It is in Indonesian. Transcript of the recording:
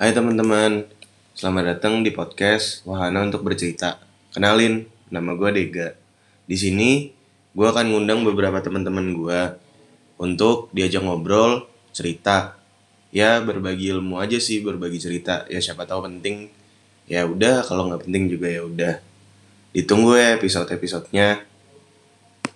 Hai teman-teman, selamat datang di podcast Wahana untuk bercerita. Kenalin, nama gue Dega. Di sini, gue akan ngundang beberapa teman-teman gue untuk diajak ngobrol, cerita. Ya berbagi ilmu aja sih, berbagi cerita. Ya siapa tahu penting. Ya udah, kalau nggak penting juga ya udah. Ditunggu ya episode-episodenya.